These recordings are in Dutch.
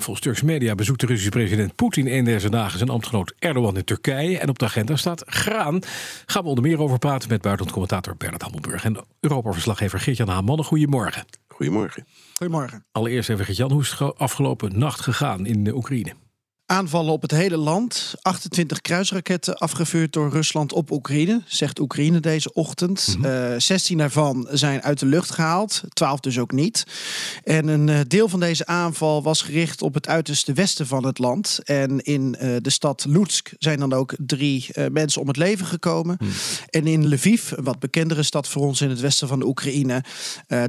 Volgens Turkse media bezoekt de Russische president Poetin een deze dagen zijn ambtgenoot Erdogan in Turkije. En op de agenda staat graan. Gaan we onder meer over praten met buitenlandcommentator Bernard Hammelburg en Europa-verslaggever Geert-Jan Hamann. Goedemorgen. Goedemorgen. Goedemorgen. Allereerst even Geert-Jan, hoe is het afgelopen nacht gegaan in de Oekraïne? Aanvallen op het hele land. 28 kruisraketten afgevuurd door Rusland op Oekraïne, zegt Oekraïne deze ochtend. Mm 16 daarvan zijn uit de lucht gehaald, 12 dus ook niet. En een eh, deel van deze aanval was gericht op het uiterste westen van het land. En in uh, de stad Lutsk zijn dan ook drie uh, mensen om het leven gekomen. Mm. En in Lviv, een wat bekendere stad voor ons in het westen van de Oekraïne,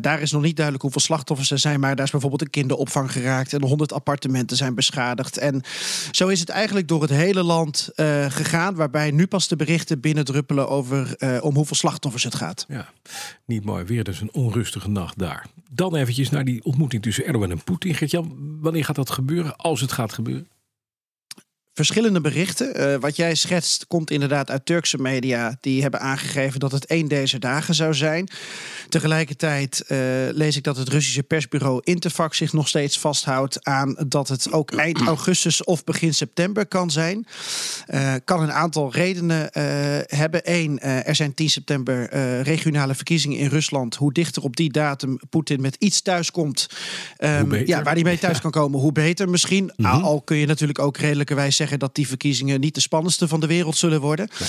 daar is nog niet duidelijk hoeveel slachtoffers er zijn. Maar daar is bijvoorbeeld een kinderopvang geraakt en 100 appartementen zijn beschadigd. En zo is het eigenlijk door het hele land uh, gegaan, waarbij nu pas de berichten binnendruppelen over uh, om hoeveel slachtoffers het gaat. Ja, niet mooi. Weer dus een onrustige nacht daar. Dan eventjes naar die ontmoeting tussen Erdogan en Poetin. Gert-Jan, wanneer gaat dat gebeuren? Als het gaat gebeuren? Verschillende berichten. Uh, wat jij schetst komt inderdaad uit Turkse media. Die hebben aangegeven dat het één deze dagen zou zijn. Tegelijkertijd uh, lees ik dat het Russische persbureau Interfax zich nog steeds vasthoudt aan dat het ook eind augustus of begin september kan zijn. Uh, kan een aantal redenen hebben. Eén, er zijn 10 september regionale verkiezingen in Rusland. Hoe dichter op die datum Poetin met iets thuis komt, um, ja, waar hij mee thuis kan komen, hoe beter misschien. Mm -hmm. Al kun je natuurlijk ook redelijkerwijs zeggen dat die verkiezingen niet de spannendste van de wereld zullen worden. Ja.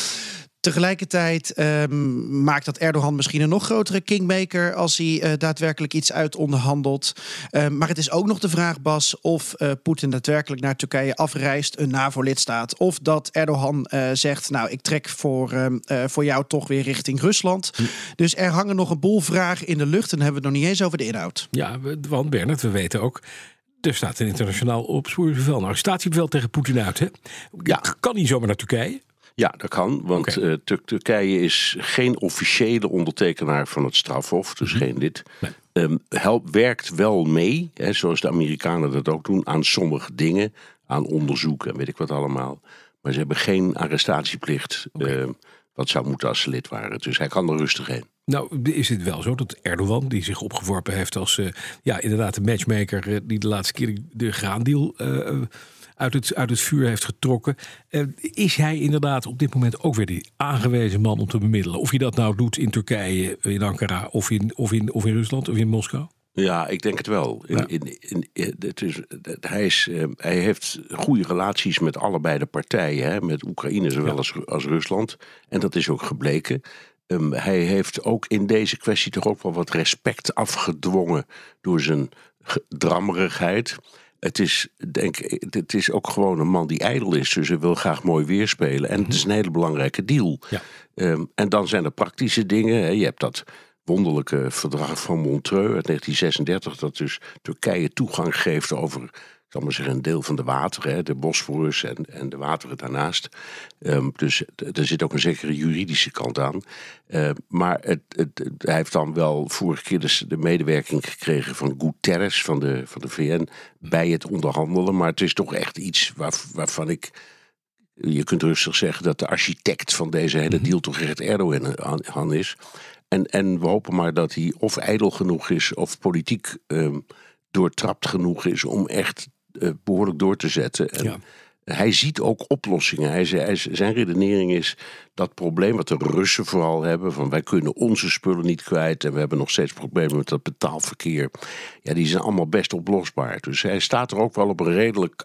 Tegelijkertijd um, maakt dat Erdogan misschien een nog grotere kingmaker als hij uh, daadwerkelijk iets uit onderhandelt. Uh, maar het is ook nog de vraag, Bas, of uh, Poetin daadwerkelijk naar Turkije afreist, een NAVO-lidstaat. Of dat Erdogan zegt, nou, ik trek voor, voor jou toch weer richting Rusland. Hm. Dus er hangen nog een boel vragen in de lucht en hebben we het nog niet eens over de inhoud. Ja, want Bernard, we weten ook er staat een internationaal opsporingsbevel, een arrestatiebevel tegen Poetin uit. Hè? Ja. Kan hij zomaar naar Turkije? Ja, dat kan, want okay. uh, Tur Turkije is geen officiële ondertekenaar van het strafhof, dus mm -hmm. geen lid. Nee. Um, helpt, werkt wel mee, hè, zoals de Amerikanen dat ook doen, aan sommige dingen, aan onderzoek en weet ik wat allemaal. Maar ze hebben geen arrestatieplicht, okay. uh, wat zou moeten als ze lid waren. Dus hij kan er rustig heen. Nou, is het wel zo dat Erdogan, die zich opgeworpen heeft als uh, ja, inderdaad de matchmaker uh, die de laatste keer de graandeal uh, uit, het, uit het vuur heeft getrokken, is hij inderdaad op dit moment ook weer die aangewezen man om te bemiddelen? Of je dat nou doet in Turkije, in Ankara of in, of in, of in Rusland of in Moskou? Ja, ik denk het wel. In, ja. in, in, het is, hij, is, hij heeft goede relaties met allebei de partijen, hè, met Oekraïne zowel ja. als, als Rusland. En dat is ook gebleken. Um, hij heeft ook in deze kwestie toch ook wel wat respect afgedwongen door zijn drammerigheid. Het is, denk, het is ook gewoon een man die ijdel is, dus hij wil graag mooi weerspelen. En het is een hele belangrijke deal. Ja. Um, en dan zijn er praktische dingen. Hè. Je hebt dat wonderlijke verdrag van Montreux uit 1936, dat dus Turkije toegang geeft over zal maar zeggen, een deel van de wateren, de Bosforus en, en de wateren daarnaast. Um, dus er zit ook een zekere juridische kant aan. Uh, maar het, het, het, hij heeft dan wel vorige keer de, de, medewerking gekregen van Guterres van de, van de VN bij het onderhandelen. Maar het is toch echt iets waar, waarvan ik. Je kunt rustig zeggen dat de architect van deze hele deal toch echt Erdogan is. En, en we hopen maar dat hij of ijdel genoeg is of politiek um, doortrapt genoeg is om echt behoorlijk door te zetten. En ja. Hij ziet ook oplossingen. Hij, hij, zijn redenering is dat probleem wat de Russen vooral hebben: van wij kunnen onze spullen niet kwijt en we hebben nog steeds problemen met dat betaalverkeer. Ja, die zijn allemaal best oplosbaar. Dus hij staat er ook wel op een redelijk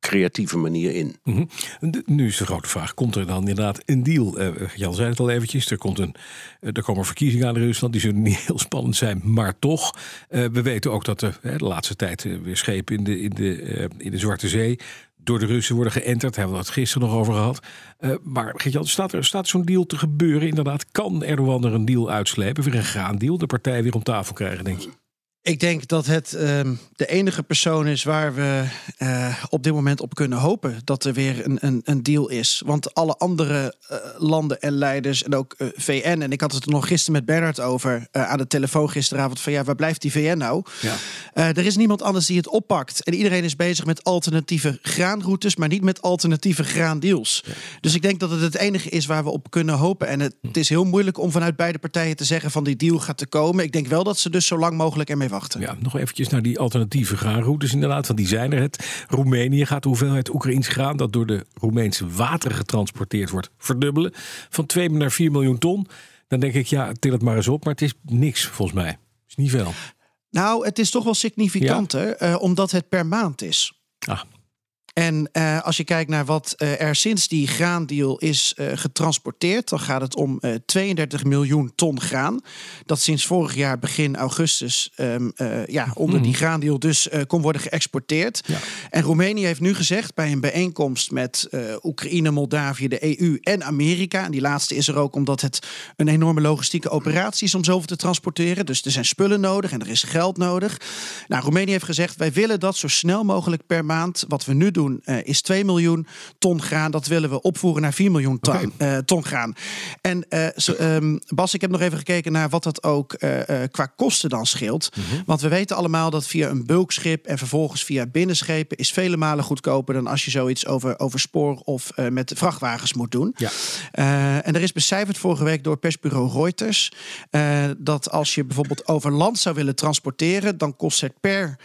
creatieve manier in. -hmm. Nu is de grote vraag: komt er dan inderdaad een deal? Uh, Jan zei het al eventjes: er, komt een, uh, er komen verkiezingen aan in Rusland. Die zullen niet heel spannend zijn, maar toch. We weten ook dat er de laatste tijd weer schepen in de, in, de, in de Zwarte Zee. door de Russen worden geënterd. Hebben we het gisteren nog over gehad. maar staat er staat zo'n deal te gebeuren? Inderdaad, kan Erdogan er een deal uitslepen? Weer een graandeal? De partij weer om tafel krijgen, denk je? Ik denk dat het ehm, de enige persoon is waar we uh, op dit moment op kunnen hopen dat er weer een, een, een deal is. Want alle andere uh, landen en leiders en ook uh, VN, en ik had het er nog gisteren met Bernard over aan de telefoon gisteravond: van ja, waar blijft die VN nou? Ja. er is niemand anders die het oppakt. En iedereen is bezig met alternatieve graanroutes, maar niet met alternatieve graandeals. Ja. Dus ik denk dat het het enige is waar we op kunnen hopen. En het, het is heel moeilijk om vanuit beide partijen te zeggen van die deal gaat te komen. Ik denk wel dat ze dus zo lang mogelijk ermee wachten. Ja, nog eventjes naar die alternatieve graanroutes inderdaad, want die zijn er. Het Roemenië gaat de hoeveelheid Oekraïns graan dat door de Roemeense wateren getransporteerd wordt verdubbelen. Van 2 naar 4 miljoen ton. Dan denk ik, ja, til het maar eens op. Maar het is niks volgens mij. Het is niet veel. Nou, het is toch wel significanter, ja. uh, omdat het per maand is. Ah. En uh, als je kijkt naar wat uh, er sinds die graandeal is uh, getransporteerd, dan gaat het om 32 miljoen ton graan. Dat sinds vorig jaar begin augustus um, ja, onder die graandeal dus kon worden geëxporteerd. Ja. En Roemenië heeft nu gezegd bij een bijeenkomst met Oekraïne, Moldavië, de EU en Amerika. En die laatste is er ook omdat het een enorme logistieke operatie is om zoveel te transporteren. Dus er zijn spullen nodig en er is geld nodig. Nou, Roemenië heeft gezegd: wij willen dat zo snel mogelijk per maand, wat we nu doen uh, is 2 miljoen ton graan. Dat willen we opvoeren naar 4 miljoen ton, okay. uh, ton graan. En uh, so, um, Bas, ik heb nog even gekeken naar wat dat ook qua kosten dan scheelt. Mm -hmm. Want we weten allemaal dat via een bulkschip en vervolgens via binnenschepen is vele malen goedkoper dan als je zoiets over, over spoor of met vrachtwagens moet doen. Ja. en er is becijferd vorige week door persbureau Reuters dat als je bijvoorbeeld over land zou willen transporteren, dan kost het per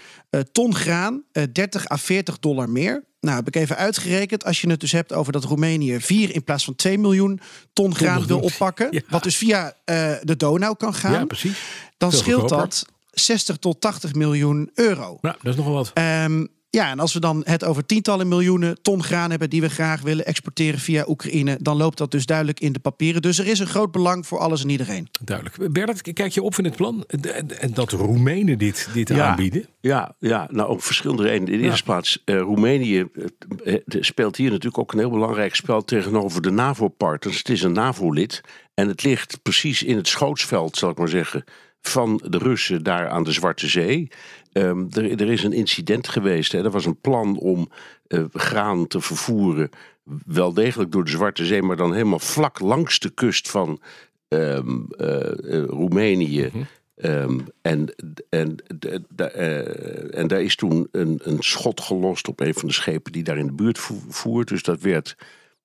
ton graan 30 à 40 dollar meer. Nou, heb ik even uitgerekend. Als je het dus hebt over dat Roemenië 4 in plaats van 2 miljoen ton graan wil oppakken. Ja. Wat dus via uh, de Donau kan gaan. Ja, precies. Dan Veel scheelt goedkoper. dat 60 tot 80 miljoen euro. Nou, dat is nogal wat. Um, ja, en als we dan het over tientallen miljoenen ton graan hebben die we graag willen exporteren via Oekraïne, dan loopt dat dus duidelijk in de papieren. Dus er is een groot belang voor alles en iedereen. Duidelijk. Bernard, kijk je op in het plan en dat Roemenen dit, dit ja, aanbieden? Ja, ja, nou op verschillende redenen. In de eerste ja. plaats, uh, Roemenië uh, speelt hier natuurlijk ook een heel belangrijk spel tegenover de NAVO-partners. Het is een NAVO-lid en het ligt precies in het schootsveld, zal ik maar zeggen van de Russen daar aan de Zwarte Zee. Um, er, er, is een incident geweest. Hè. Er was een plan om uh, graan te vervoeren. Wel degelijk door de Zwarte Zee, maar dan helemaal vlak langs de kust van um, uh, uh, Roemenië. Mm -hmm. Um, en, en, uh, en daar is toen een, een schot gelost op een van de schepen die daar in de buurt voert. Dus dat werd,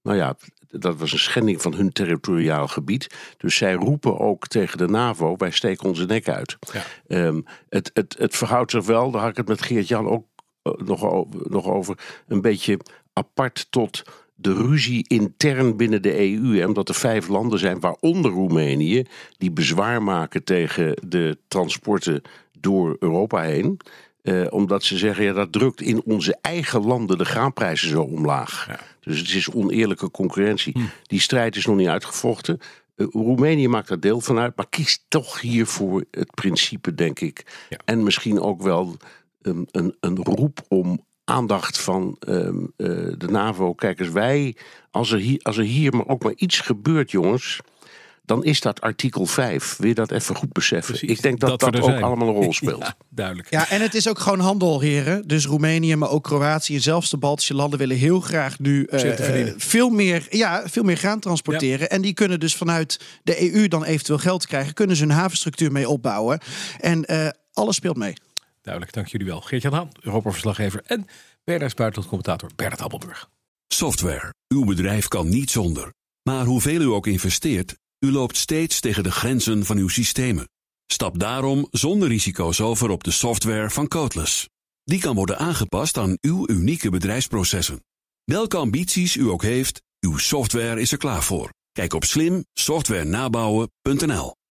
nou ja, dat was een schending van hun territoriaal gebied. Dus zij roepen ook tegen de NAVO: wij steken onze nek uit. Ja. Um, het, het, het verhoudt zich wel, daar had ik het met Geert-Jan ook uh, nog, over, nog over, een beetje apart tot de ruzie intern binnen de EU. Hè, omdat er vijf landen zijn, waaronder Roemenië, die bezwaar maken tegen de transporten door Europa heen. Uh, omdat ze zeggen, ja, dat drukt in onze eigen landen de graanprijzen zo omlaag. Ja. Dus het is oneerlijke concurrentie. Hm. Die strijd is nog niet uitgevochten. Uh, Roemenië maakt daar deel van uit, maar kiest toch hiervoor het principe, denk ik. Ja. En misschien ook wel um, een, een roep om aandacht van um, uh, de NAVO. Kijk eens, wij, als er, hier, als er hier maar ook maar iets gebeurt, jongens dan is dat artikel 5. Wil je dat even goed beseffen? Precies, ik denk dat dat, dat ook zijn. allemaal een rol speelt. Ja, duidelijk. Ja, en het is ook gewoon handel, heren. Dus Roemenië, maar ook Kroatië en zelfs de Baltische landen willen heel graag nu uh, uh, veel, meer, ja, veel meer graan transporteren. Ja. En die kunnen dus vanuit de EU dan eventueel geld krijgen. Kunnen ze hun havenstructuur mee opbouwen. En uh, alles speelt mee. Duidelijk, dank jullie wel. Geert-Jan Haan, Europa-verslaggever en Bernard buitenlandcommentator Bernard Appelburg. Software. Uw bedrijf kan niet zonder. Maar hoeveel u ook investeert, u loopt steeds tegen de grenzen van uw systemen. Stap daarom zonder risico's over op de software van Codeless. Die kan worden aangepast aan uw unieke bedrijfsprocessen. Welke ambities u ook heeft, uw software is er klaar voor. Kijk op slimsoftwarenabouwen.nl